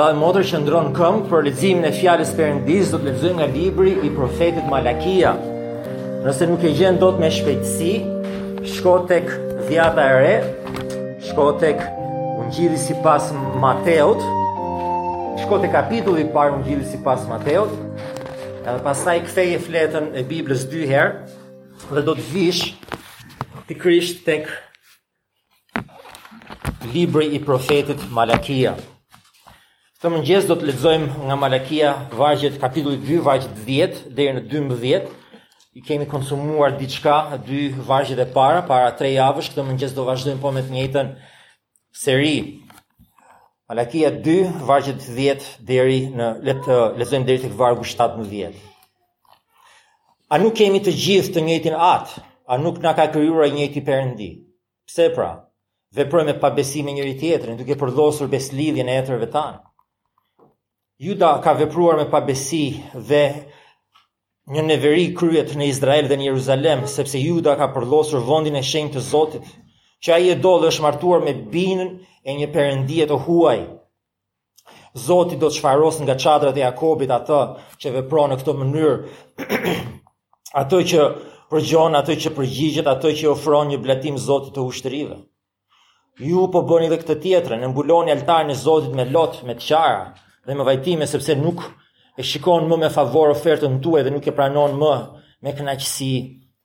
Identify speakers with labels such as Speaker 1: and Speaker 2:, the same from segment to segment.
Speaker 1: Vëllai motër qëndroni në këmbë për leximin e fjalës Perëndisë do të lexojmë nga libri i profetit Malakia. Nëse nuk e gjen dot me shpejtësi, shko tek dhjata e re, shko tek ungjilli sipas Mateut, shko tek kapitulli parë ungjilli sipas Mateut, edhe pastaj ktheje fletën e Biblës dy herë, dhe do të vish pikërisht tek Libri i profetit Malakia. Këtë mëngjes do të lexojmë nga Malakia vargjet kapitulli 2 vargjet 10 deri në 12. I kemi konsumuar diçka dy vargjet e para para tre javësh, këtë mëngjes do vazhdojmë po me të njëjtën seri. Malakia 2 vargjet 10 deri në le të lexojmë deri tek vargu 17. A nuk kemi të gjithë të njëjtin At? A nuk na ka krijuar i njëjti Perëndi? Pse pra, veprojmë me pabesi me njëri-tjetrin, duke përdhosur besëlidhjen e etërve tanë? Juda ka vepruar me pabesi dhe një neveri u krye në Izrael dhe në Jeruzalem, sepse Juda ka përdhosur vendin e shenjtë të Zotit, që ai e do dhe është martuar me bijën e një perëndie të huaj, Zoti do të shfarosë nga çadrat e Jakobit atë që vepron në këtë mënyrë, atë që përgjon, atë që përgjigjet, atë që i ofron një blatim Zotit të ushtrive. Ju po bëni dhe këtë tjetrën, e mbuloni altarin e Zotit me lot, me të qara dhe me vajtime, sepse nuk e shikon më me favor ofertën tuaj dhe nuk e pranon më me kënaqësi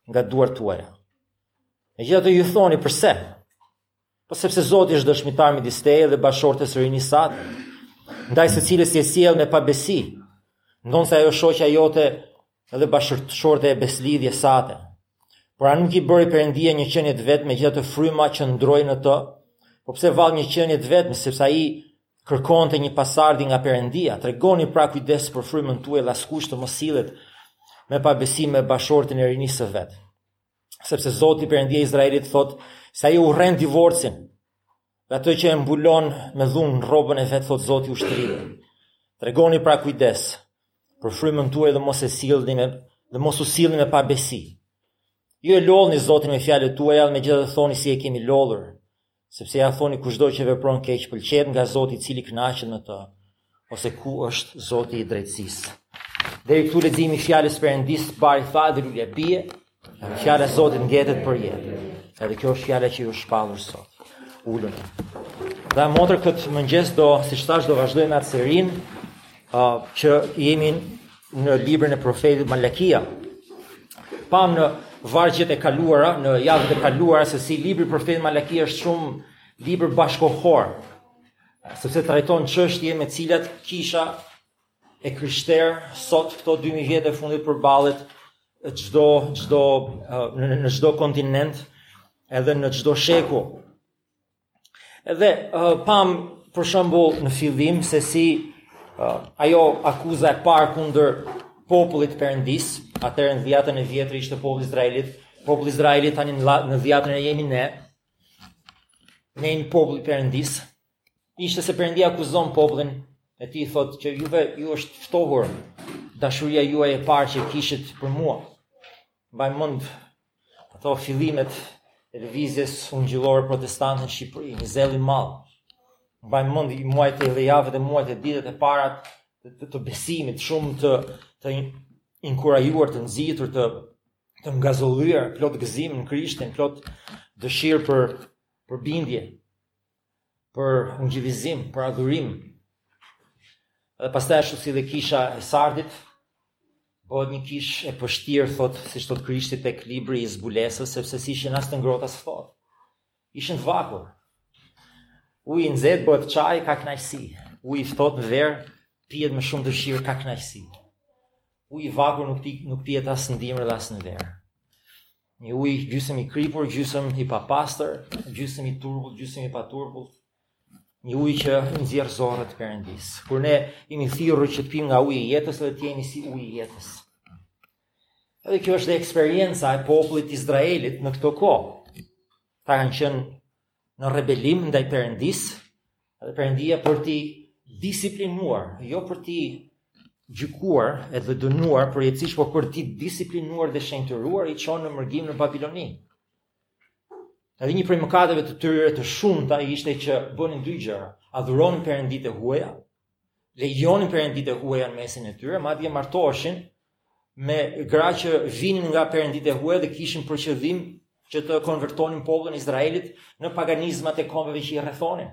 Speaker 1: nga duart tuaja. Megjithatë ju thoni përse? Po sepse Zoti është dëshmitar midis teje dhe bashkëshortes së rinisë sate, ndaj së cilës je sjellë me pabesi, ndonëse ajo shoqja jote dhe bashkëshorte e besëlidhjes sate. Por a nuk i bëri Perëndia një qenie të vetme megjithatë fryma qëndroi në të? Po pse vallë një qenie të vetme, sepse ai kërkonte një pasardhës nga Perëndia. Tregoni pra kujdes për frymën tuaj dhe askush të mos sillet me pabesi me bashkëshorten e rinisë së vet. sepse Zoti Perëndia i Izraelit thotë se ai urren divorcin. Dhe atë që e mbulon me dhunë rrobën e vet thotë Zoti i ushtrive. Tregoni pra kujdes për frymën tuaj dhe mos e sillni me dhe mos u sillni me pabesi. Ju e lodhni Zotin me fjalët tuaja dhe megjithatë thoni si e kemi lodhur. Sepse ju thoni kushdo që vepron keq pëlqehet nga Zoti i cili kënaqet me të, ose ku është Zoti i drejtësisë. Deri këtu leximi i fjalës Perëndisë bari thahet dhe lulja bie, fjala e Zotit mbetet për jetë. Edhe kjo është fjala që ju shpallet sot. Uluni. Dhe motër këtë mëngjes do, siç thashë, do vazhdojmë atë serinë uh, që jemi në librin e profetit Malakia. Pamë në vargjet e kaluara, në javët e kaluara se si libri i profetit Malakia është shumë libër bashkëkohor, sepse trajton çështje me të cilat kisha e krishterë sot këto 2000 vjet e fundit përballet çdo çdo në çdo kontinent edhe në çdo shekull. Edhe uh, pamë për shembull në fillim se si uh, ajo akuza e parë kundër popullit të Perëndisë, atëherë në Dhiatën e Vjetër ishte populli i Izraelit, populli i Izraelit tani në Dhiatën e Re jemi ne. Ne jemi populli i Perëndisë. Ishte se Perëndia akuzon popullin e tij thotë që juve ju është ftohur dashuria juaj e parë që kishit për mua. Mbaj mend ato fillimet e lëvizjes ungjillore protestante në Shqipëri, një zell i madh. Mbaj mend muajt e javët dhe muajt e ditët e para të, të, të besimit, shumë të të inkurajuar, të nxitur, të të ngazëllyer, plot gëzim në Krishtin, plot dëshirë për për bindje. për ungjillëzim, për adhurim. Dhe pastaj ashtu si dhe kisha e Sardit, bëhet një kishë e pështirë, thotë, siç thotë Krishti tek libri i Zbulesës, sepse s'ishin as të ngrohtë as ftohtë. Ishin të vakët. Uji i nxehtë bëhet çaj, ka kënaqësi. Uji i ftohtë në verë pihet me shumë dëshirë, ka kënaqësi. Uji i vakët nuk ti, nuk pihet as në dimër dhe as në verë. Një ujë gjysëm i kripur, gjysëm i papastër, gjysëm i turbullt, gjysëm i paturbullt. Një ujë që nxjerr zorrët e Perëndisë. Kur ne jemi thirrur që të pimë nga uji i jetës, dhe të jemi si uji i jetës. Edhe kjo është dhe eksperienca e popullit të Izraelit në këto kohë. Këta kanë qenë në rebelim ndaj Perëndisë, dhe Perëndia për t'i disiplinuar, jo për t'i gjykuar edhe dënuar përjetësisht, por për t'i disiplinuar dhe shenjtëruar i çon në mërgim në Babiloni. Edhe një prej mëkateve të tyre të shumta ishte që bënin dy gjëra, adhuronin perënditë e huaja Lejonin perënditë e huaja në mesin e tyre, madje martoheshin me gra që vinin nga perënditë e huaja dhe kishin për qëllim që të konvertonin popullin e Izraelit në paganizmat e kombeve që i rrethonin.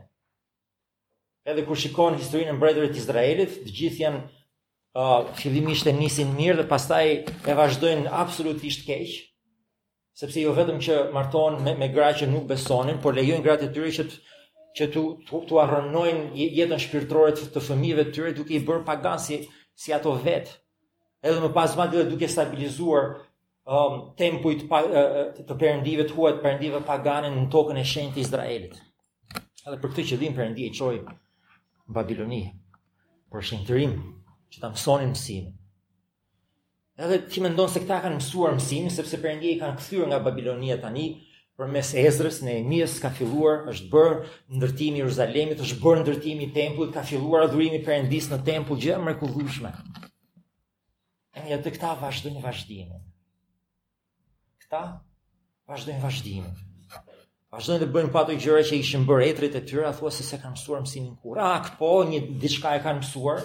Speaker 1: Edhe kur shikon historinë e mbretërve të Izraelit, të gjithë janë uh, fillimisht e nisin mirë dhe pastaj e vazhdojnë absolutisht keq. Sepse jo vetëm që martohen me, me gra që nuk besonin, por lejojnë gratë e tyre që të që tu tu, t'u rrënojnë jetën shpirtërore të, të fëmijëve të tyre duke i bërë paganë si si ato vetë. Edhe më pas madje duke stabilizuar um, tempujt pa, të, të perëndive të huaja, perëndive pagane në tokën e shenjtë të Izraelit. Edhe për këtë qëllim Perëndia i çoi në Babiloni për shenjtërim që ta mësonin mësimin. Edhe ti mendon se këta kanë mësuar mësimin sepse Perëndia i kanë kthyer nga Babilonia tani përmes Ezrës Nehemias ka filluar, është bërë ndërtimi i Jeruzalemit, është bërë ndërtimi i tempullit, ka filluar adhurimi i Perëndisë në tempull gjë e mrekullueshme. E ja që këta vazhdojnë vazhdimin. Këta vazhdojnë vazhdimin. Vazhdojnë të bëjnë po ato gjëra që kishin bërë etërit e tyre, thua se s'e kanë mësuar mësimin kurrë. Ah, po, një diçka e kanë mësuar.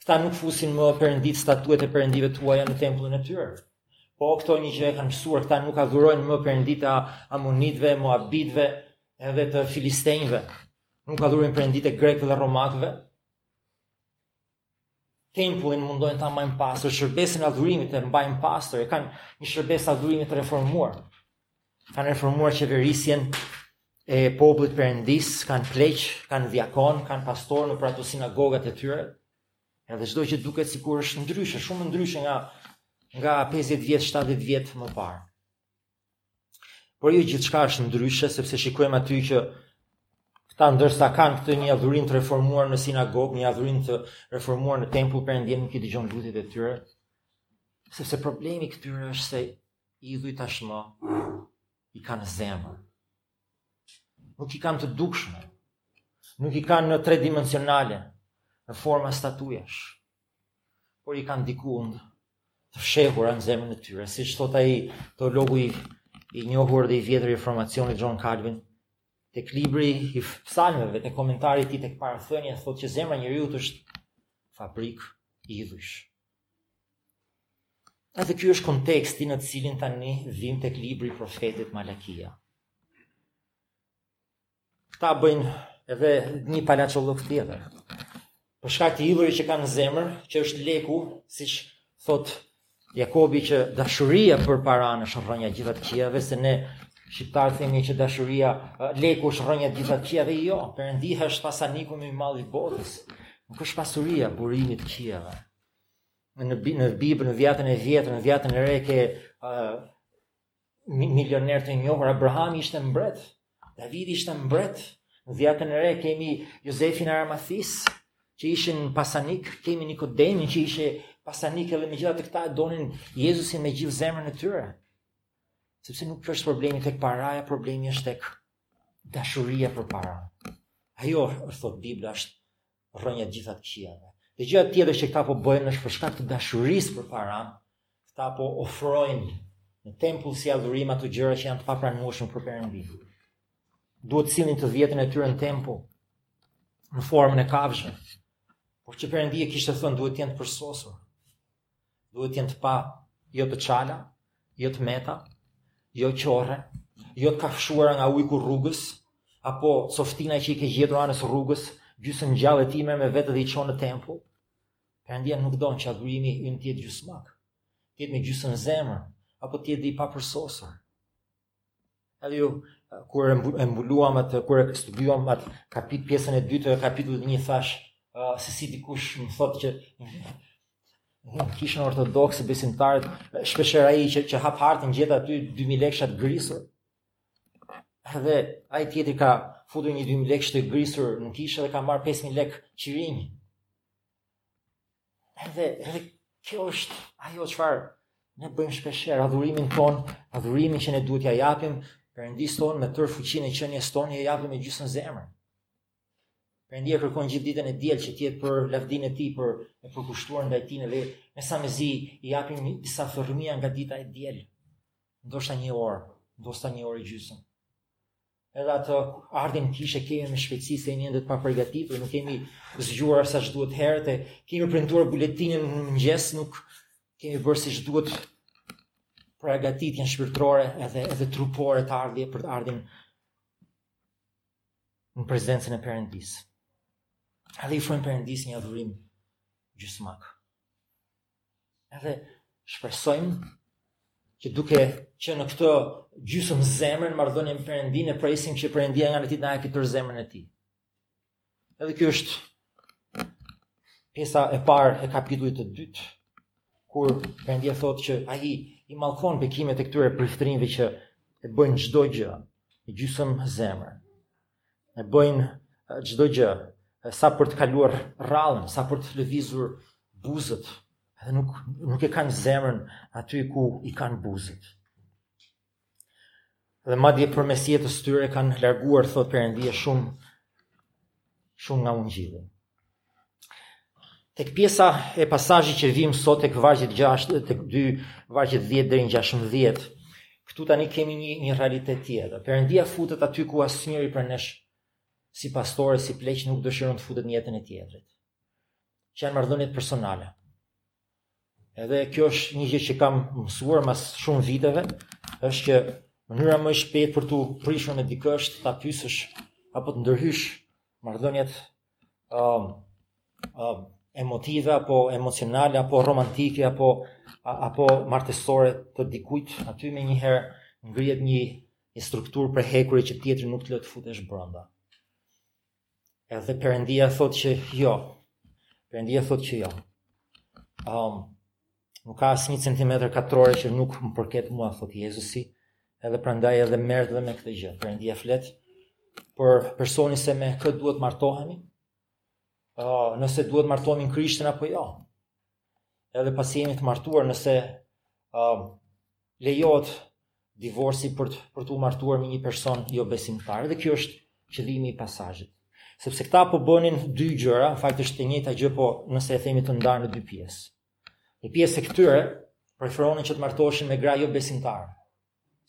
Speaker 1: Këta nuk fusin më perënditë, statujat e perëndive të huaja në tempullin e tyre. Po këto një gjë e kanë mësuar, këta nuk adhurojnë më perënditë e amonitëve, moabitëve, edhe të filistenjve, nuk adhurojnë perënditë e grekëve dhe romakëve, tempullin mundojnë ta mbajnë pastër, shërbesën e adhurimit e mbajnë pastër, e kanë një shërbesë adhurimi të reformuar. Kanë reformuar qeverisjen e popullit Perëndisë, kanë pleq, kanë dhjakonë, kanë pastorë nëpër ato sinagogat e tyre. Edhe çdo gjë duket sikur është ndryshe, shumë ndryshe nga nga 50 vjet, 70 vjet më parë. Por jo gjithçka është ndryshe sepse shikojmë aty që këta ndërsa kanë këtë një adhurim të reformuar në sinagogë, një adhurim të reformuar në tempull Perëndia nuk i dëgjon lutjet e tyre. Sepse problemi i këtyre është se Idhujt tashmë i kanë në zemër. Nuk i kanë të dukshme. Nuk i kanë në tre dimensionale, në forma statujash. Por i kanë dikund të fshehura në zemrën e tyre, siç thotë ai teologu i, i njohur dhe i vjetër i Reformacionit John Calvin, tek libri i psalmeve, tek komentari i tij tek parathënia, thotë që zemra e njeriut është fabrikë idhujsh. Edhe ky është konteksti në të cilin tani vijmë tek libri i profetit Malakia. Këta bëjnë edhe një palaçollëk tjetër. Për shkak të idhullit që kanë në zemër, që është leku, siç thotë Jakobi që dashuria për paranë është rrënja e gjithë të këqijave se ne Shqiptarët themi që dashuria, leku është rënja gjitha të qia dhe jo, përëndiha është pasaniku më i madh i botës. Nuk është pasuria burimi i të këqijave. Në, në Bibël, në Dhiatën e vjetër, në Dhiatën e re ke, uh, milionerë të njohur, Abrahami ishte mbret, Davidi ishte mbret, në Dhiatën e re kemi Jozefin e Arimatesë, që ishin pasanikë, kemi Nikodemin që ishte pasanik edhe megjithatë këta e donin Jezusin me gjithë zemrën e tyre. Sepse nuk është problemi tek paraja, problemi është tek dashuria për para. Ajo është thot Bibla është rrënja e gjitha të këqijave. Dhe gjëja tjetër që këta po bëjnë është për shkak të dashurisë për para, këta po ofrojnë në tempull si adhurim ato gjëra që janë të papranueshme për Perëndinë. Duhet të sillnin të dhjetën e tyre në tempull në formën e kafshëve. Por që Perëndia kishte thënë duhet të jenë të përsosura. Duhet të jenë të pa, jo të çala, jo të meta, jo qorre, jo të kafshuara nga ujku rrugës, apo coftina që i ke gjetur anës rrugës, gjysëm gjallë e ti merr me vete dhe i çon në tempull. Perëndia nuk don që adhurimi ynë të jetë gjysmak, të jetë me gjysëm zemër, apo të jetë dhe i papërsosur. Edhe ju, kur e mbuluam atë, kur e studiuam atë kapit pjesën e dytë e kapitullit një thashë, uh, se si dikush më thotë që në kishën ortodokse besimtarët, shpeshherë ai që, që hap arkën gjitha aty 2.000 leksha të grisur, edhe ai tjetri ka futur një 2.000 leksh të grisur në kishë dhe ka marrë 5.000 lekë qirinj. Edhe, edhe kjo është ajo çfarë ne bëjmë shpeshherë, adhurimin tonë, adhurimin që ne duhet t'ia japim Perëndisë tonë me tërë fuqinë e qenies tonë, ia japim me gjysëm zemër. Perëndia kërkon gjithë ditën e diel që të jetë për lavdinë e tij, për e përkushtuar ndaj tij dhe ne sa mezi i japim një disa thërrmija nga dita e diel, ndoshta një orë, ndoshta një orë e gjysëm. Edhe atë ardhjen në kishë e kemi me shpejtësi se jemi ende të paprigatitur, nuk kemi zgjuar sa ç'duhet herët e kemi printuar buletinin në mëngjes, nuk kemi bërë siç duhet përgatitjen shpirtërore edhe edhe trupore të ardhje për të ardhur në prezencën e Perëndisë. Edhe i ofrojmë Perëndisë një adhurim gjysmak. Edhe shpresojmë që duke qenë këto gjysëm zemre marrëdhënien me Perëndinë e presim që Perëndia nga ana e tij të na japë tërë zemrën e tij. Edhe kjo është pjesa e parë e kapitullit të dytë kur Perëndia thotë që ai i mallkon bekimet e këtyre priftërinjve që e bëjnë çdo gjë me gjysëm zemre. e bëjnë çdo gjë, sa për të kaluar radhën, sa për të lëvizur buzët, edhe nuk nuk e kanë zemrën aty ku i kanë buzët. Dhe madje përmes jetës tyre kanë larguar thot Perëndia shumë shumë nga ungjilli. Tek pjesa e pasazhit që vim sot tek vargjet 6 te 2, vargjet 10 deri në 16. Këtu tani kemi një një realitet tjetër. Perëndia futet aty ku asnjëri prej nesh si pastore, si pleq nuk dëshiron të futet në jetën e tjetrit. Që janë marrëdhëniet personale. Edhe kjo është një gjë që kam mësuar mas shumë viteve, është që mënyra më e shpejtë për t'u prishur me dikë është ta pyesësh apo të ndërhysh marrëdhëniet um, um, emotive apo emocionale apo romantike apo apo martesore të dikujt, aty menjëherë ngrihet një një strukturë prej hekuri që tjetri nuk të lë të futesh brenda. Edhe Perëndia thotë që jo. Perëndia thotë që jo. Um, Nuk ka asnjë centimetër katror që nuk më përket mua, thotë Jezusi, edhe prandaj edhe merret dhe me këtë gjë. Perëndia flet për personin se me kë duhet martohemi, uh, nëse duhet martohemi në Krishtin apo jo. Edhe pasi jemi të martuar, nëse uh, lejohet divorci për të për t'u martuar me një person jo besimtar, dhe kjo është qëllimi i pasazhit. Sepse këta po bënin dy gjëra, në fakt është e njëjta gjë, po nëse e themi të ndarë në dy pjesë. Një pjesë e këtyre preferonin që të martoheshin me gra jobesimtare.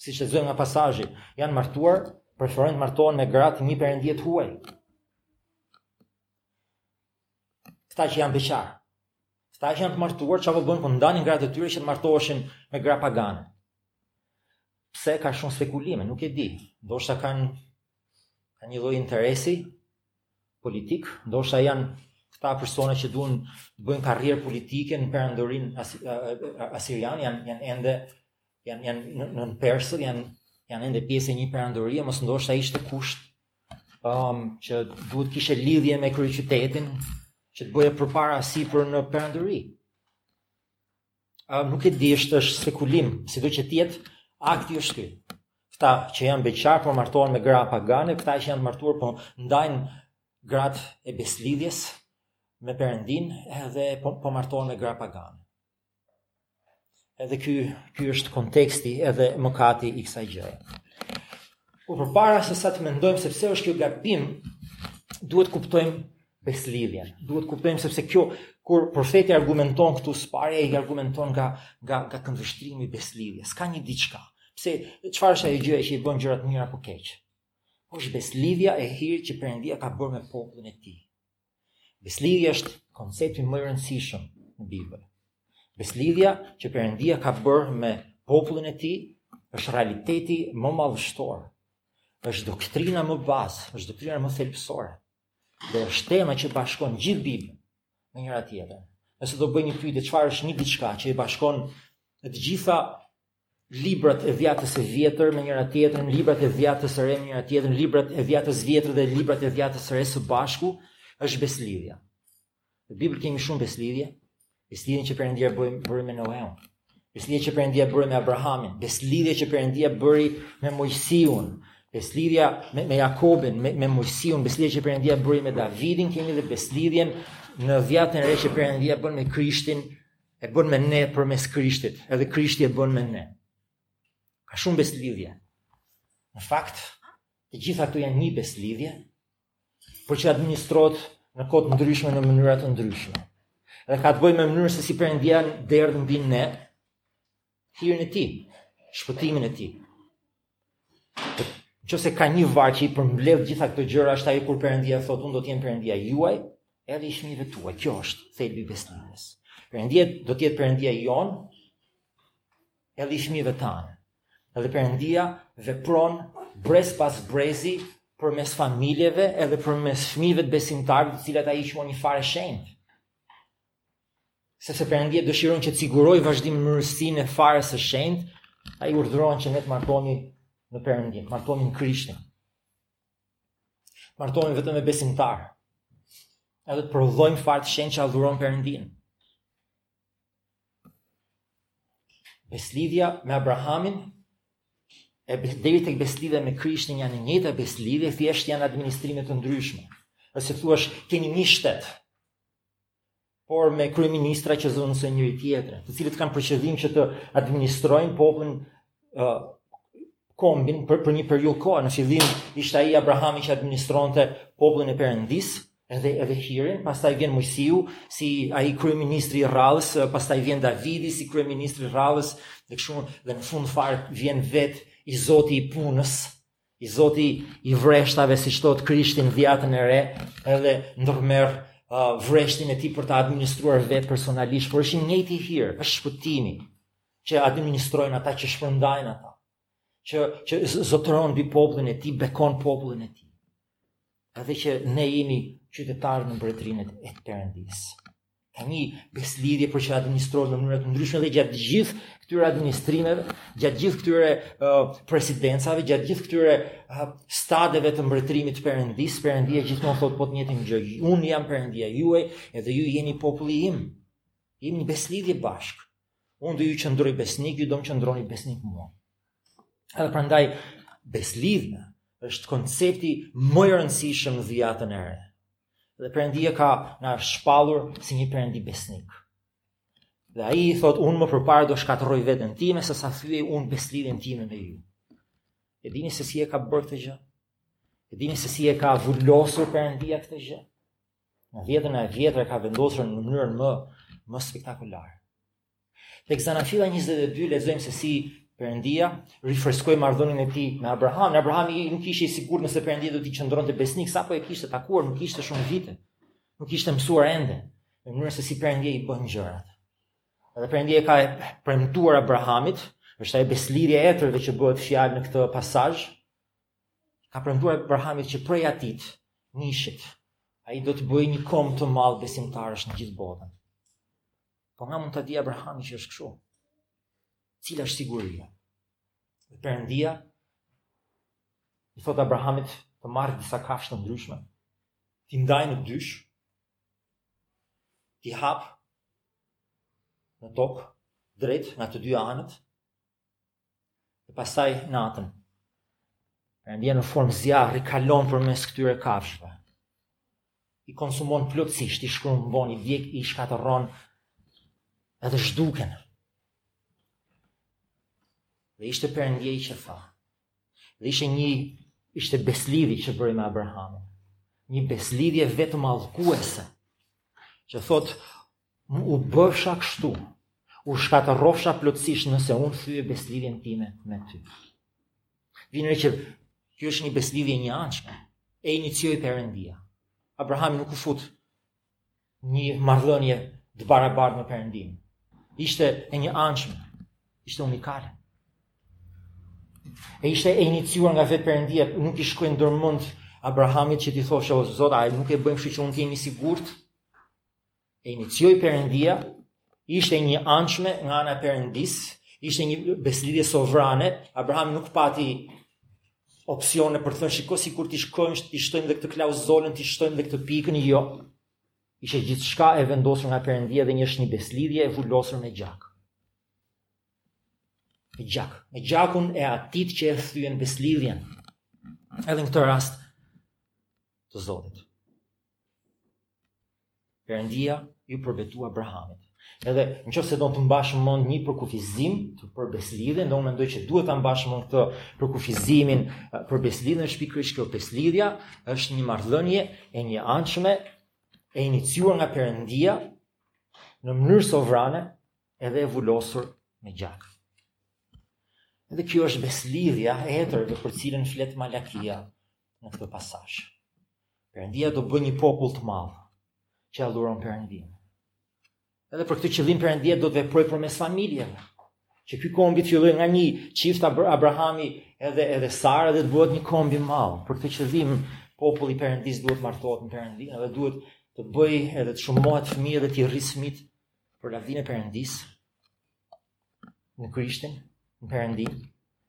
Speaker 1: Siç lexojmë nga pasazhi, janë martuar, preferojnë të martohen me gra të një perëndie të huaj. Këta që janë beqar. Këta që janë të martuar, çfarë po bëjnë po ndanin gratë e tyre që të martoheshin me gra pagane. Pse ka shumë spekulime, nuk e di. Ndoshta kanë kanë një lloj interesi, politik, ndoshta janë këta persona që duan të bëjnë karrierë politike në perandorinë asiriane, janë janë ende janë janë nën, nën persët, janë janë ende pjesë e një perandorie, mos ndoshta ishte kusht um, që duhet të kishe lidhje me kryeqytetin që të bëje përpara sipër në perandori. A nuk e di, është është spekulim, sido që të jetë, akti është ky. Këta që janë beqar po martohen me gra pagane, këta që janë të martuar po ndajnë gratë e beslidhjes me Perëndinë edhe po, po martohen me gra pagane. Edhe ky ky është konteksti edhe mëkati i kësaj gjëje. Po përpara sesa të mendojmë se pse është kjo gabim, duhet të kuptojmë besëlidhjen. Duhet të kuptojmë sepse kjo kur profeti argumenton këtu së pari ai argumenton nga nga nga këndvështrimi i besëlidhjes. Ka një diçka. Pse çfarë është ajo gjë që i bën gjërat mirë apo keq? Po është besëlidhja e hirit që Perëndia ka bërë me popullin e tij. Besëlidhja është koncepti më i rëndësishëm në Bibël. Besëlidhja që Perëndia ka bërë me popullin e tij është realiteti më madhështor. Është doktrina më bazë, është doktrina më thelbësore. Dhe është tema që bashkon gjithë Biblën me njëra-tjetrën. Nëse do bëj një pyetje, çfarë është një diçka që i bashkon të gjitha librat e dhjatës së vjetër me njëra tjetrën, librat e dhjatës së re me njëra tjetrën, librat e dhjatës së vjetër dhe librat e dhjatës së re së bashku, është beslidhja. Në Bibël kemi shumë beslidhje, beslidhjen që Perëndia bëri bëri me Noeun. Beslidhja që Perëndia bëri me Abrahamin, beslidhja që Perëndia bëri me Mojsiun, beslidhja me, me Jakobin, me, me Mojsiun, beslidhja që Perëndia bëri me Davidin, kemi dhe beslidhjen në dhjatën e re që Perëndia bën me Krishtin, e bën me ne përmes Krishtit, edhe Krishti e bën me ne. Ka shumë beslidhje. Në fakt, të gjitha këto janë një beslidhje, por që administrohet në kohë të ndryshme në mënyra të ndryshme. Dhe ka të bëjë me mënyrën se si Perëndia derdh mbi ne hirin e tij, shpëtimin e tij. Nëse ka një varg që i përmbledh të gjitha këto gjëra, është ai kur Perëndia thotë unë do të jem Perëndia juaj, edhe i fëmijëve tuaj. Ky është thelbi i beslidhjes. Perëndia do të jetë Perëndia jonë edhe i fëmijëve tanë. Edhe Perëndia vepron brez pas brezi përmes familjeve edhe përmes fëmijëve të besimtarëve të cilët ai i çmon një farë e shenjtë. Sepse Perëndia dëshiron që të sigurojë vazhdimësinë e farës së shenjtë, ai urdhëron që ne të martohemi në Perëndinë, martohemi në Krishtin. Martohemi vetëm me besimtarë. Edhe të prodhojmë farë të shenjtë që adhuron Perëndinë. Beslidhja me Abrahamin e deri tek beslidhja me Krishtin janë e njëjta beslidhje, thjesht janë administrime të ndryshme. Le të thuash keni një shtet, por me kryeministra që zëvendësojnë njëri-tjetrin, të cilët kanë për qëllim që të administrojnë popullin uh, kombin për, për një periudhë kohë. Në fillim ishte ai Abrahami që administronte popullin e Perëndisë, edhe edhe Hirin, pastaj vjen Mojsiu si ai kryeministri i radhës, pastaj vjen Davidi si kryeministri i radhës, dhe kështu dhe në fund fare vjen vetë i Zoti i punës, i Zoti i vreshtave, siç thotë Krishti në Dhjatën e Re, edhe ndërmerr uh, vreshtin e tij për ta administruar vetë personalisht, por është i njëjti Hir, është shpëtimi. që administrojnë ata që shpërndajnë ata, që, që zotëron mbi popullin e tij, bekon popullin e tij. Edhe që ne jemi qytetarë në mbretërinë e Perëndisë. Ka një beslidhje por që administrohet në mënyra të ndryshme dhe gjatë gjithë këtyre administrimeve, gjatë gjithë këtyre uh, presidencave, gjatë gjithë këtyre uh, stadeve të mbretërimit të Perëndisë, Perëndia gjithmonë thotë po të njëjtën gjë, unë jam Perëndia juaj edhe ju jeni populli im. Jemi në beslidhje bashkë. Unë do ju qëndroj besnik, ju do më qëndroni besnik mua. Edhe prandaj besëlidhja është koncepti më i rëndësishëm në Dhiatën e Re. Dhe Perëndia ka ardhur shpallur si një Perëndi besnik. Dhe ai i thotë unë më përpara do shkatërroj veten time sesa ta thyej unë besëlidhjen time me ju. E dini se si e ka bërë këtë gjë? E dini se si e ka vulosur Perëndia këtë gjë? Në Dhiatën e Vjetër e ka vendosur në mënyrën më spektakolare. Tek Zanafilla 22 lexojmë se si Perëndia rifreskoi marrëdhënien e tij me Abrahamin. Abrahami nuk ishte i sigurt nëse Perëndia do t'i qëndronte besnik sapo e kishte takuar, nuk kishte shumë vite. Nuk ishte mësuar ende në mënyrën se si Perëndia i bën gjërat. Edhe Perëndia i ka premtuar Abrahamit, është ajo besëlidhje e etërve që bëhet fjalë në këtë pasazh, I ka premtuar Abrahamit që prej atij njëshit, ai do të bëjë një komb të madh besimtarësh në gjithë botën. Po nga mund ta dijë Abrahami që është kështu? Cila është siguria? Dhe Perëndia i thotë Abrahamit të marrë disa kafshë të ndryshme, t'i ndajë në dysh, t'i hapë në tokë, drejt nga të dy anët, Dhe pastaj natën, Perëndia në formë zjarri kalon përmes këtyre kafshëve. I konsumon plotësisht, i shkrumbon, i djeg, i shkatërron edhe zhduken. Dhe ishte Perëndia që tha. Dhe ishte një ishte besëlidhje që bëri me Abrahamin. Një besëlidhje vetëmallkuese që thotë Unë u bëfsha kështu, u shkatërrofsha plotësisht nëse unë thyej besëlidhjen time me ty. Vini re që kjo është një besëlidhje e njëanshme, e inicioi Perëndia. Abrahami nuk u fut në një marrëdhënie të barabartë me Perëndinë. Ishte e njëanshme, ishte unikale. E ishte e iniciuar nga vetë Perëndia, nuk i shkoi ndërmend Abrahamit që t'i thoshte o Zot, a nuk e bëjmë kështu që unë të jem i sigurt? e inicioi Perëndia, ishte e njëanshme nga ana e Perëndisë, ishte një besëlidhje sovrane, Abrahami nuk pati opsione për të thënë shiko sikur t'i shkojmë, t'i shtojmë dhe këtë klauzolën, t'i shtojmë dhe këtë pikën, jo. Ishte gjithçka e vendosur nga Perëndia dhe një është një besëlidhje e vulosur me gjak. Me gjak, me gjakun e atij që e thyen besëlidhjen. Edhe në këtë rast të Zotit. Perëndia iu përbetua Abrahamit. Edhe në qoftë se do të mbash mend një përkufizim për besëlidhjen, dhe unë mendoj që duhet ta mbash mend këtë përkufizimin për besëlidhjen, në shpi krysh kjo besëlidhja, është një marrëdhënie e njëanshme, e iniciuar nga Perëndia, në mënyrë sovrane, edhe e vulosur me gjak. Edhe kjo është besëlidhja e etërve për të cilën flet Malakia, në këtë pasazh. Perëndia do bëjë një popull të madh që e adhuron Perëndinë. Edhe për këtë qëllim Perëndia do të veprojë përmes familjeve. Që ky kombi të fillojë nga një çift Abrahami edhe edhe Sara dhe të bëhet një komb i madh. Për këtë qëllim populli i Perëndisë duhet të martohet në Perëndinë dhe duhet të bëjë edhe të shumohet fëmijë dhe të rrisë fëmijët për lavdinë e Perëndisë. në Krishtin, në Perëndinë,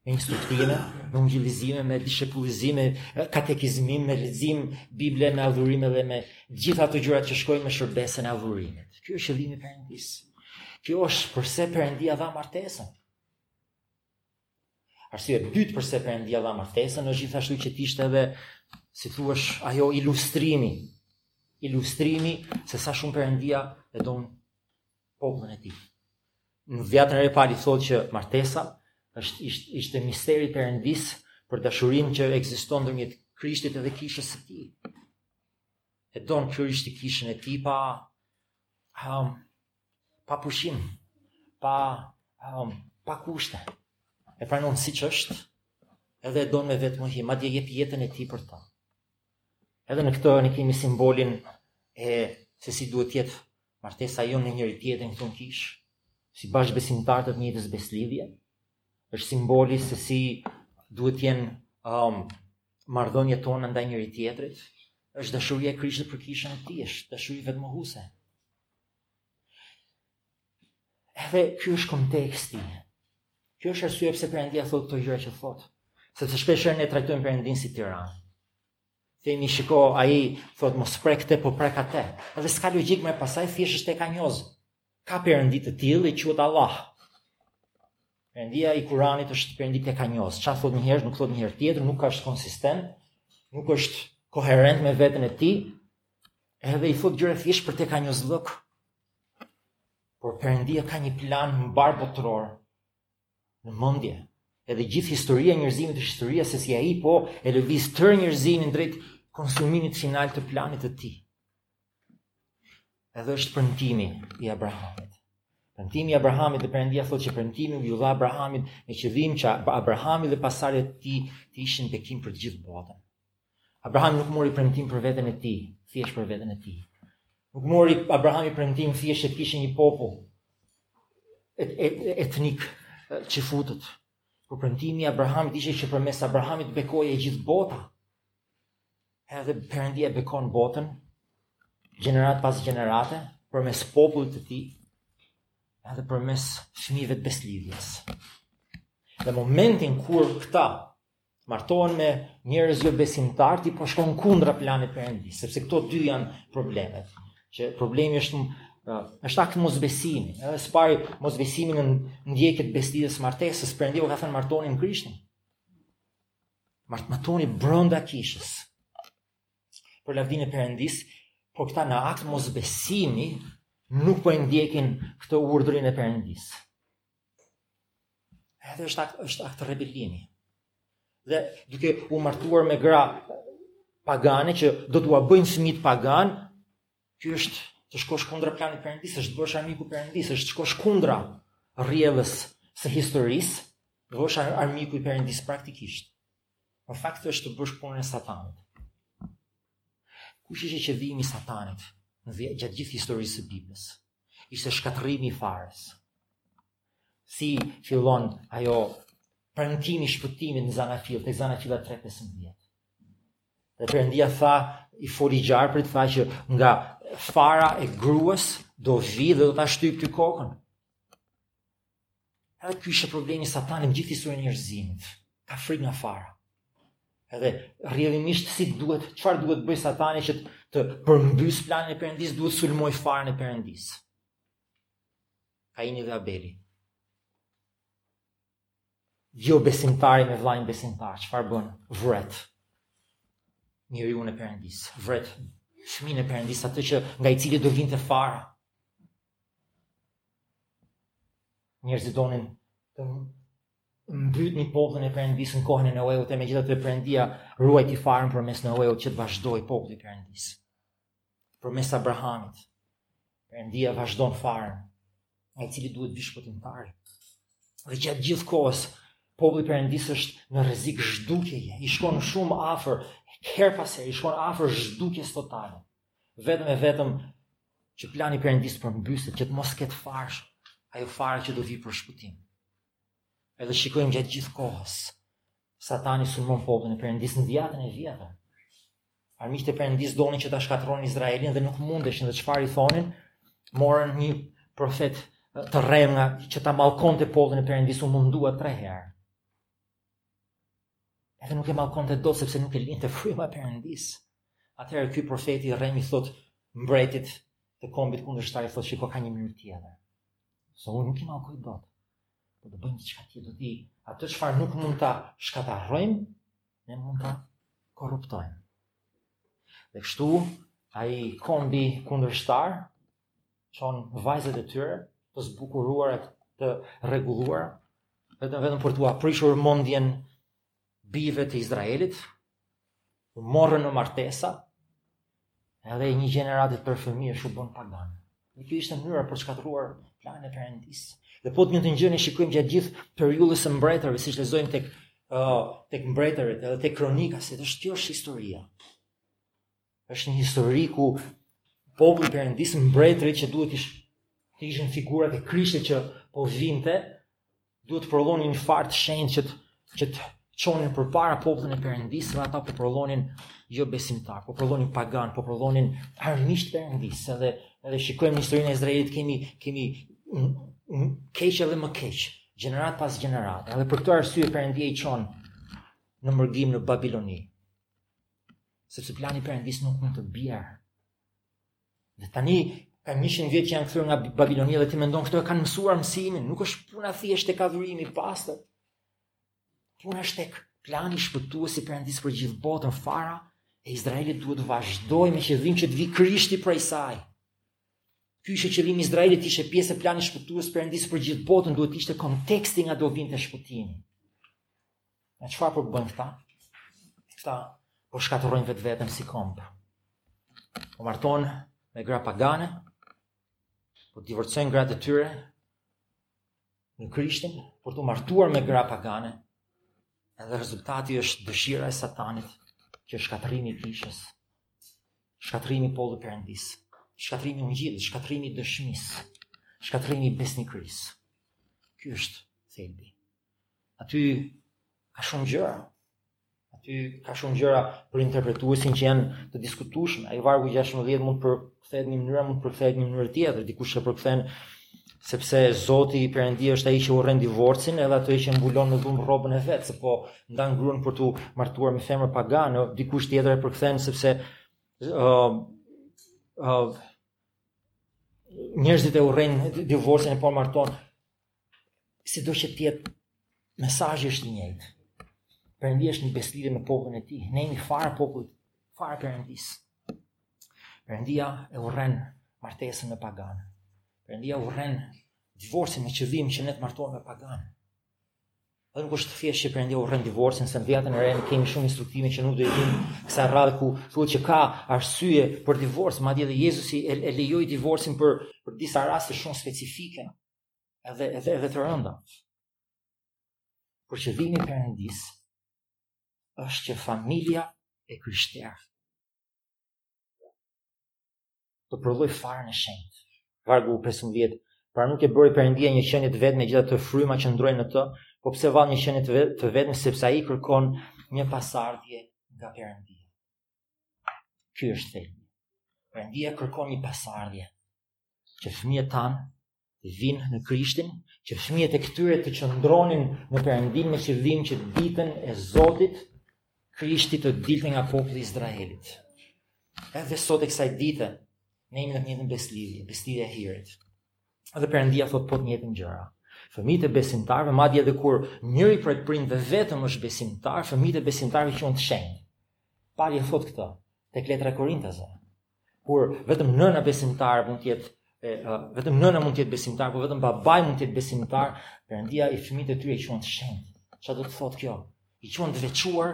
Speaker 1: me instruktime, me ungjillëzime, me dishepullizime, katekizmim, me lexim Bible, me adhurime dhe me gjitha këto gjërat që shkojnë me shërbesën e adhurimit. Kjo është qëllimi i Perëndisë. Kjo është përse Perëndia dha martesën. Arsye e dytë përse Perëndia dha martesën është gjithashtu që të ishte edhe si thuash ajo ilustrimi ilustrimi se sa shumë Perëndia e don popullin e tij. Në Dhiatën e Re Pali thotë që martesa është ishte, ishte misteri i Perëndisë për dashurinë që ekziston ndërmjet Krishtit dhe kishës së tij. E don Krishti kishën e tij pa um, pa pushim, pa um, pa kushte. E pranon siç është, edhe e don me vetëmohim, madje jep jetën e tij për ta. Edhe në këtë ne kemi simbolin e se si duhet të jetë Martesa jonë me njëri-tjetrin këtu në kishë, si bashkëbesimtarë të të njëjtës besëlidhje, është simboli se si duhet të jenë um, marrëdhëniet tona ndaj njëri-tjetrit, është dashuria e Krishtit për kishën e tij, është dashuri vetëmohuese. Edhe ky është konteksti. Kjo është arsyeja pse Perëndia thotë këto gjëra që thotë, sepse shpesh ne trajtojmë Perëndin si tiran. Themi shiko ai thotë mos prek këtë po prek atë. Edhe s'ka logjikë më pasaj thjesht është tekanjoz. Ka perëndi të tillë, e quhet Allah. Perëndia i Kuranit është perëndi tekanjoz. Çfarë thotë një herë, nuk thotë një herë tjetër, nuk ka është konsistent, nuk është koherent me veten e tij. Edhe i thotë gjëra thjesht për tekanjozllëk. Por perëndia ka një plan mbarëbotëror. në mendje. Edhe gjithë historia e njerëzimit është historia se si ai po e lëviz tërë njerëzimin drejt konsumimit final të planit të tij. Edhe është premtimi i Abrahamit. Premtimi i Abrahamit dhe Perëndia thotë që premtimi u iu dha Abrahamit me qëllim që Abrahami dhe pasardhësit e tij të ishin bekim për të gjithë botën. Abrahami nuk mori premtim për veten e tij, thjesht për veten e tij. Nuk mori Abrahami premtim thjesht se kishte një popull et, et, etnik që futet. Por premtimi i Abrahamit ishte që përmes Abrahamit bekohej e gjithë bota. Edhe Perëndia bekon botën gjeneratë pas gjenerate përmes popullit të tij, edhe përmes fëmijëve të besëlidhjes. Dhe momentin kur këta martohen me njerëz jobesimtarë, ti po shkon kundra planit të Perëndisë, sepse këto dy janë problemet. Që problemi është pra, është akt mosbesimi. Edhe së pari mosbesimi në ndjekje të besëlidhjes së martesës, Perëndia ka thënë martohuni në Krishtin. Mart martohuni brenda kishës. Për lavdinë e Perëndisë, por këta në akt mosbesimi nuk po e ndjekin këtë urdhrin e Perëndisë. Edhe është akt, është akt rebelimi. Dhe duke u martuar me gra pagane që do t'ua bëjnë fëmijët paganë, ky është të shkosh kundra planit të Perëndisë, është të bëhesh armiku i Perëndisë, është të shkosh kundra rrjedhës së historisë, të bëhesh armiku i Perëndisë praktikisht. Në fakt është të bësh punën e satanit. Kush ishte qëllimi i satanit gjatë gjithë historisë së Biblës? Ishte shkatërrimi i farës. Si fillon ajo premtimi i shpëtimit në Zanafillë, tek Zanafilla 3.15. Dhe Perëndia tha, i foli gjarprit, tha që nga fara e gruas do vijë dhe do ta shtypë ty kokën. Edhe ky ishte problemi i satanit në gjithë historinë e njerëzimit. Ka frikë nga fara. Edhe rrjedhimisht si duhet, çfarë duhet të bëjë satani që të përmbysë planin e Perëndisë, duhet të sulmojë farën e Perëndisë. Kaini dhe Abeli. Jobesimtari me vllain besimtar, çfarë bën? Vret njeriun e Perëndisë, vret fëmijën e Perëndisë, atë që nga i cili do vinte fara. Njerëzit donin të mbytnin popullin e Perëndisë në kohën e Noeut, e megjithatë Perëndia ruajti farën përmes Noeut që të vazhdojë populli i Perëndisë. Përmes Abrahamit, Perëndia vazhdon farën, nga e cila duhet vijë shpëtimtari. Dhe gjatë gjithë kohës populli i Perëndisë është në rrezik zhdukjeje, i shkon shumë afër, herë pas herë i shkon afër zhdukjes totale. Vetëm e vetëm që plani i Perëndisë të përmbyset, që të mos ketë farë, ajo farë që do vijë për shpëtim. Edhe shikojmë gjatë gjithë kohës, satani sulmon popullin e Perëndisë në Dhiatën e vjetër. Armiqtë e Perëndisë donin që ta shkatërronin Izraelin dhe nuk mundeshin dhe çfarë i thonin, morën një profet të rremë që ta mallkonte popullin e Perëndisë, u mundua tre herë. Edhe nuk e mallkonte dot sepse nuk e linte fryma e Perëndisë. Atëherë ky profeti i rremë i thotë mbretit të kombit kundërshtar i thotë shiko ka një mënyrë tjetër. Se unë nuk i mallkoj dot. Po do të bëjmë diçka tjetër, do ti atë çfarë nuk mund ta shkatërrojmë, ne mund ta korruptojmë. Dhe kështu ai kombi kundërshtar çon vajzat e tyre të zbukuruara të rregulluara vetëm vetëm për t'ua prishur mendjen bijve të Izraelit u morën në martesa edhe një gjeneratë fëmijësh u bënë paganë. Dhe kjo ishte mënyra për të shkatërruar planin e perëndisë. Dhe po të njëjtën gjë ne shikojmë gjatë gjithë periudhës së mbretërve, siç lexojmë tek uh, tek mbretërit edhe tek kronikat, se është kjo është historia. Është një histori ku populli i perëndisë mbretërit që duhet ish të ishin figurat e Krishtit që po vinte, duhet të prodhonin një farë të shenjtë që të që të çonin përpara popullin e perëndisë dhe ata po prodhonin jobesimtarë, po prodhonin paganë, po prodhonin armiq të perëndisë, edhe edhe shikojmë në historinë e Izraelit kemi kemi keq edhe më keq, gjeneratë pas gjenerate. Edhe për këtë arsye Perëndia i çon në mërgim në Babiloni. Sepse plani i perëndisë nuk mund të bjerë. Dhe tani ka 100 vjet që janë kthyer nga Babilonia dhe ti mendon këta e kanë mësuar mësimin, nuk është puna thjesht tek adhurimi i pastër. Puna është tek plani shpëtues i perëndisë për gjithë botën fara e Izraelit duhet të vazhdojë me qëllim që të vijë Krishti prej saj. Ky ishte qëllimi i Izraelit, ishte pjesë e planit shpëtues të perëndisë për gjithë botën, duhet të ishte konteksti nga do vinte shpëtimi. E çfarë po bëjnë këta? Këta po shkatërrojnë vetveten si komb. Po martohen me gra pagane, po divorcojnë gratë e tyre në krishtin, për t'u martuar me gra pagane, edhe rezultati është dëshira e satanit që shkatërrimi i kishës, shkatërrimi i popullit të perëndisë, shkatërrimi i ungjillit, shkatërrimi i dëshmisë, shkatërrimi i besnikërisë. Ky është thelbi. Aty ka shumë gjëra. Aty ka shumë gjëra për interpretuesin që janë të diskutueshme. Ai vargu 16 mund të përkthehet në një mënyrë, mund të përkthehet në një mënyrë tjetër, dikush e përkthen sepse Zoti Perëndi është ai që urren divorcin, edhe atë që mbulon me dhunë rrobën e vet, se po ndan gruan për t'u martuar me femër pagane, dikush tjetër e përkthen sepse ë uh, uh, njerëzit e urrejnë divorcin e po marton Sido që të jetë, mesazhi është i njëjtë. Perëndia është në beslidhje me popullin e tij. Ne jemi fara e popullit, fara e Perëndisë. Perëndia e urren martesën me paganë. Perëndia urren divorcin me qëllim që ne të martohemi me paganë. Dhe nuk është thjesht që perëndia urren divorcin, se në Dhiatën e Re ne kemi shumë instruksione që nuk do i dimë kësaj radhe ku thuhet që ka arsye për divorc, madje edhe Jezusi e, e lejoi divorcin për për disa raste shumë specifike. edhe edhe edhe të rënda. Por qëllimi i Perëndisë është që familja e krishterë të prodhojë farën e shenjtë. Vargu 15, pra nuk e bëri Perëndia një qenie të vetme, megjithatë fryma qëndron në të, po pse vallë një qenie të vetme, sepse ai kërkon një pasardhje nga Perëndia. Ky është thelbi. Perëndia kërkon një pasardhje, që fëmijët tanë të vijnë në krishtin, që fëmijët e këtyre të qëndronin në Perëndinë me qëllim që ditën e Zotit, Krishti të dilte nga populli i Izraelit. Edhe sot e kësaj dite, ne jemi në të njëjtën beslidhje, beslidhje e hirit. Edhe Perëndia thotë po të njëjtat gjëra. Fëmijët e besimtarëve, madje edhe kur njëri prej prindërve vetëm është besimtar, fëmijët e besimtarëve janë të shenjtë. Pali e thotë këtë tek letra e Korintasve. Kur vetëm nëna besimtare mund të jetë e, uh, vetëm nëna mund të jetë besimtar, apo vetëm babai mund të jetë besimtar, Perëndia i fëmijët e tyre i quan të shenjtë. Çfarë do të thotë kjo? I quan të veçuar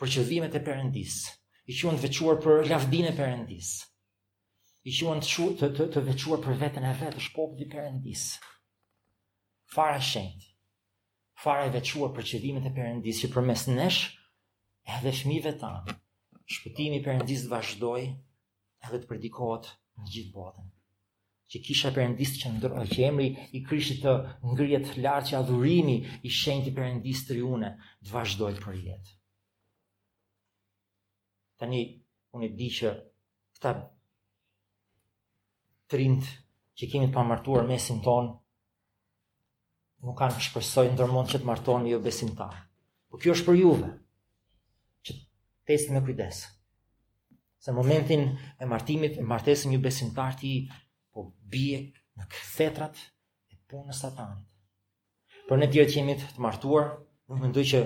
Speaker 1: për qëllimet e Perëndisë. I quan të veçuar për lavdinë e Perëndisë. I quan të, të, të, të veçuar për veten e vet, është populli i Perëndisë. Fara e shenjtë. Fara e veçuar për qëllimet e Perëndisë që përmes nesh edhe fëmijëve tanë shpëtimi i Perëndisë të vazhdojë edhe të predikohet në gjithë botën. Që kisha e Perëndisë të qëndrojë, që emri i Krishtit të ngrihet lart, që adhurimi i shenjtë i Perëndisë triune të vazhdojë për jetë. Tani unë e di që këta të rinjtë që kemi të pamartuar në mesin tonë, nuk kanë shpresoj ndërmend që të martohen me jo besimtar. Po kjo është për juve, që të kesh kujdes. Se në momentin e martimit, e martesës me jo besimtar ti, po bie në kthetrat e punën e satanit. Për ne të tjerët që jemi të martuar, nuk mendoj që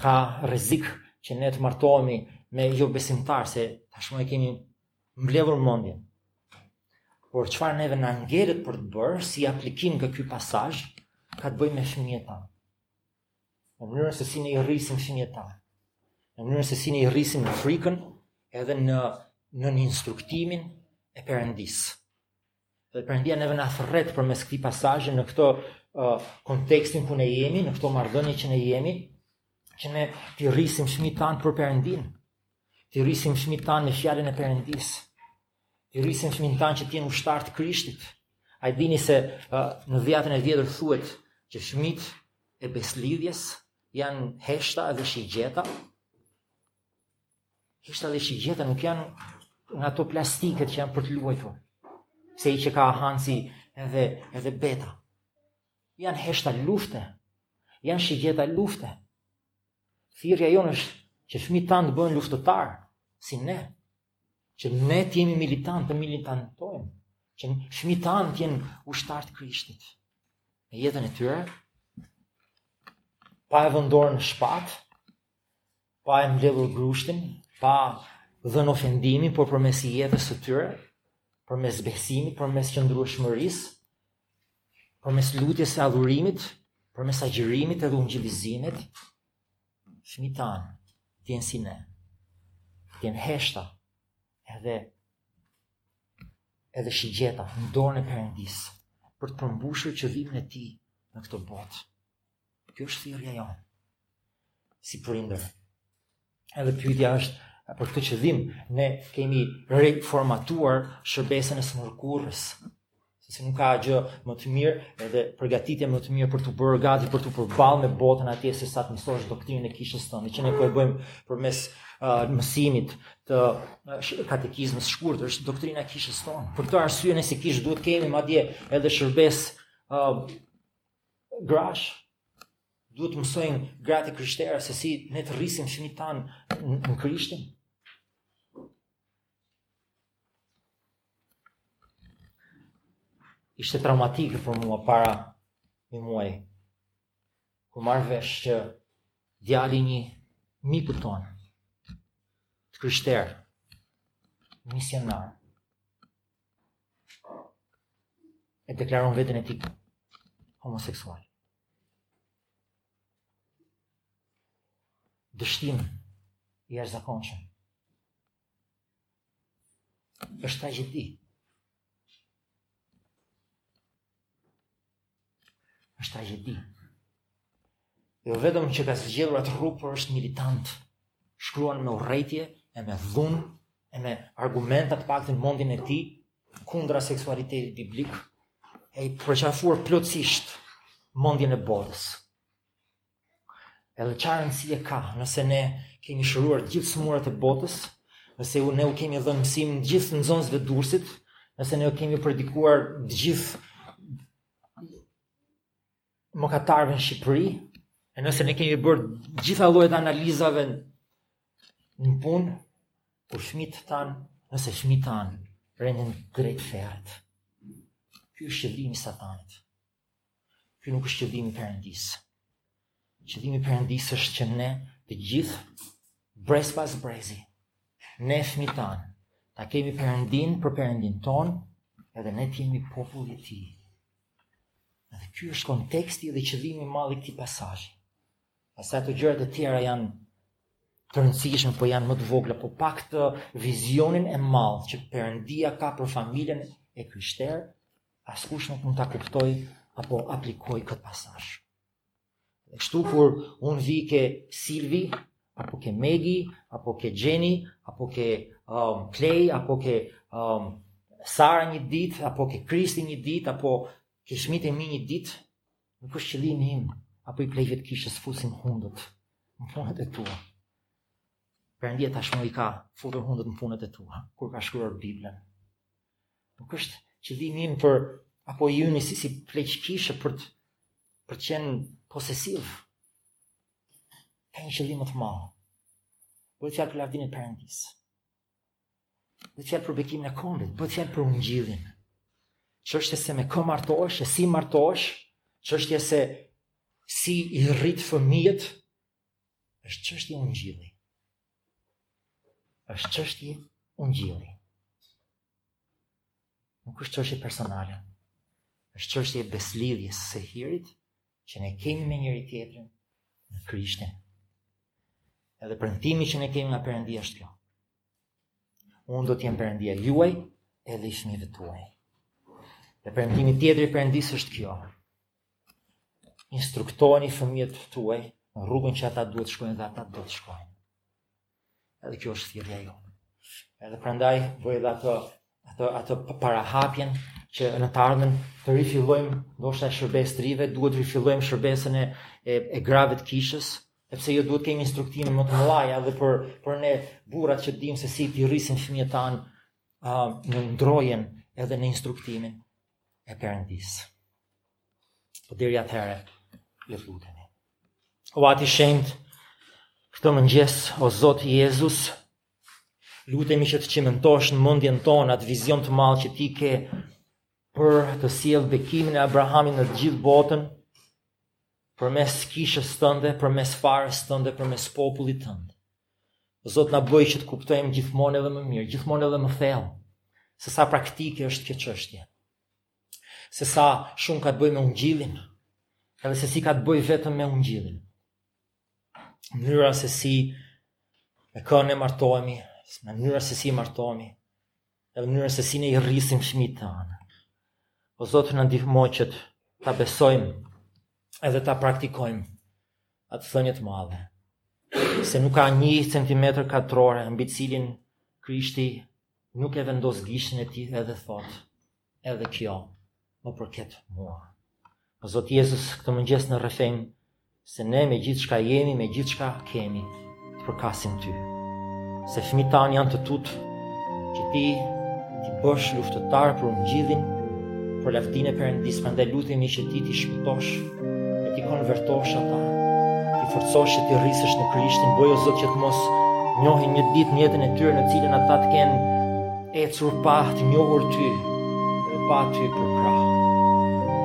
Speaker 1: ka rrezik që ne të martohemi me jo besimtar se tashmë e kemi mbledhur mendjen. Por çfarë neve na ngelet për të bërë si aplikim nga ky pasazh ka të bëjë me fëmijët tanë. Në mënyrën se si ne i rrisim fëmijët tanë. Në mënyrën se si ne i rrisim në frikën edhe në në instruktimin e Perëndisë. Dhe Perëndia neve na thërret përmes këtij pasazhi në këtë uh, kontekstin ku ne jemi, në këto marrëdhënie që ne jemi, që ne të rrisim fëmijët tanë për Perëndinë. Të rrisim fëmijët tanë në fjalën e Perëndisë. Të rrisim fëmijët tanë që të jenë ushtarë të Krishtit. A e dini se uh, në dhjatën e vjetër thuhet që fëmijët e besëlidhjes janë heshta dhe shigjeta. Heshta dhe shigjeta nuk janë nga ato plastiket që janë për të luajtur. Si ai që ka hansi edhe, edhe beta. Janë heshta lufte, janë shigjeta lufte. Thirrja jonë është që fëmijët tanë të bëhen luftëtarë, si ne, që ne të jemi militantë të militantojmë, që fëmijët tanë të jenë ushtarë të Krishtit. Në jetën e tyre, pa e vënë dorën në shpatë, pa e mbledhur grushtin, pa dhënë ofendimin, por përmes jetës së tyre, përmes besimit, përmes qëndrueshmërisë, përmes lutjes e adhurimit, përmes agjërimit edhe ungjillizimit, fëmijët tanë të jenë si ne. Të jenë heshta edhe edhe shigjeta në dorën e Perëndisë për të përmbushur qëllimin e tij në këtë botë. Kjo është thirrja jonë si prindër. Edhe pyetja është për këtë qëllim ne kemi reformatuar shërbesën e së mërkurës. Sepse nuk ka gjë më të mirë edhe përgatitje më të mirë për t'u bërë gati për t'u përballë me botën atje se sa të mësosh doktrinën e kishës tonë. Që ne po e bëjmë përmes uh, mësimit të uh, katekizmës së shkurtër, është doktrina e kishës tonë. Për këtë arsye ne si kishë duhet të kemi madje edhe shërbesë uh, grash, duhet të mësojnë gratë e krishtera, se si ne të rrisim fëmijët tanë në, në Krishtin. Ishte traumatike për mua para një muaji, kur marr vesh që djali i një mikut tonë, të krishterë, misionar, e deklaron veten e tij homoseksual. Dështim i jashtëzakonshëm. Është tragjedi. është tragjedi. Jo vetëm që ka zgjedhur atë rrugë, por është militant. Shkruan me urrejtje e me dhunë e me argumenta, të paktën në mendjen e tij, kundra seksualitetit biblik e ka përqafuar plotësisht mendjen e botës. Edhe çfarë rëndësie ka nëse ne kemi shëruar gjithë sëmurat e botës, nëse ne u kemi dhënë mësim gjithë nxënësve t'Durrësit, nëse ne u kemi predikuar gjithë mëkatarëve në Shqipëri, e nëse ne kemi bërë të gjitha llojet e analizave në punë, kur fëmijët tanë, nëse fëmijët tanë, rendin drejt ferrit. Ky është qëllimi i satanit. Ky nuk është qëllimi i Perëndisë. Qëllimi i Perëndisë është që ne të gjithë brez pas brezi, ne fëmijët tanë, ta kemi Perëndinë për Perëndinë tonë, edhe ne të jemi populli i tij. Dhe ky është konteksti dhe qëllimi i madh i këtij pasazhi. Pastaj ato gjërat e tjera janë të rëndësishme, po janë më të vogla, po pa këtë vizionin e madh që Perëndia ka për familjen e krishterë, Askush nuk mund ta kuptojë apo aplikojë këtë pasazh. Dhe kështu kur unë vij ke Silvi, apo ke Megi, apo ke Xheni, apo ke um, Klej, apo ke um, Sara një ditë, apo ke Kristi një ditë, apo ke fëmijët e mi një ditë, nuk është qëllimi im, apo i pleqve të kishës t'fusim hundët në punët e tua. Perëndia tashmë i ka futur hundët në punët e tua, kur ka shkruar Biblën. Nuk është qëllimi im për apo i yni si si pleq kishë për të për të qenë posesiv. Ka një qëllim më të madh. Bëhet fjalë për lavdinë e Perëndisë. Bëhet fjalë për bekimin e kombit, bëhet fjalë për ungjillin. Çështja se me kë martohesh, si martohesh, çështja se si i rrit fëmijët, është çështje ungjilli. është çështje ungjilli. Nuk është çështje personale. Është çështje e besëlidhjes së hirit që ne kemi me njëri-tjetrin në Krishtin. Edhe premtimi që ne kemi nga Perëndia është kjo. Unë do të jem Perëndia juaj edhe i fëmijëve tuaj. Dhe premtimi tjetër i Perëndisë është kjo. Instruktoni fëmijët tuaj në rrugën që ata duhet të shkojnë dhe ata do të shkojnë. Edhe kjo është thirrja jonë. Edhe prandaj bëj dhe ato ato ato parahapjen që në të ardhmen të rifillojmë ndoshta shërbesën e të rinjve, duhet të rifillojmë shërbesën e e, e grave të kishës, sepse jo duhet të kemi instruktime më të mëdha edhe për për ne burrat që të dimë se si t'i rrisim fëmijët tanë uh, në ndrojen edhe në instruktimin e Perëndisë. Po deri atëherë, le të lutemi. O Ati i Shenjtë, këtë mëngjes, o Zot Jezus, lutemi që të çimentosh në mendjen tonë atë vizion të madh që ti ke për të sjellë bekimin e Abrahamit në të gjithë botën, përmes kishës tënde, përmes farës tënde, përmes popullit tënde. Zot na bëj që të kuptojmë gjithmonë edhe më mirë, gjithmonë edhe më thellë se sa praktike është kjo çështje. Se sa shumë ka të bëjë me ungjillin, edhe se si ka të bëjë vetëm me ungjillin. Mënyra se si me kë ne martohemi, mënyra se si martohemi, e mënyra se si ne i rrisim fëmijët tanë. O Zot na ndihmo që ta besojmë edhe ta praktikojmë atë thënie të madhe. Se nuk ka një centimetër katror mbi të cilin Krishti nuk e vendos gishtin e tij edhe thotë. Edhe kjo më përket mua. O Zot Jezus, këtë mëngjes ne rrëfejmë se ne me gjithçka jemi, me gjithçka kemi, të përkasim ty. Se fëmijët tanë janë të tutë, që ti t'i bësh luftëtarë për ungjillin, për lavdinë e Perëndisë, prandaj lutemi që ti t'i shpëtosh, e t'i konvertosh ata, t'i forcosh që t'i rrisësh në Krishtin, bëj o Zot që të mos njohin një ditë në jetën e tyre në cilën ata të kenë Ecur pa të njohur ty, dhe pa ty përkrah.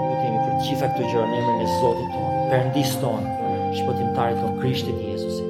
Speaker 1: Lutemi për të gjitha këto gjëra në emrin e Zotit tonë, Perëndisë tonë, shpëtimtarit tonë Krishtit Jezusit.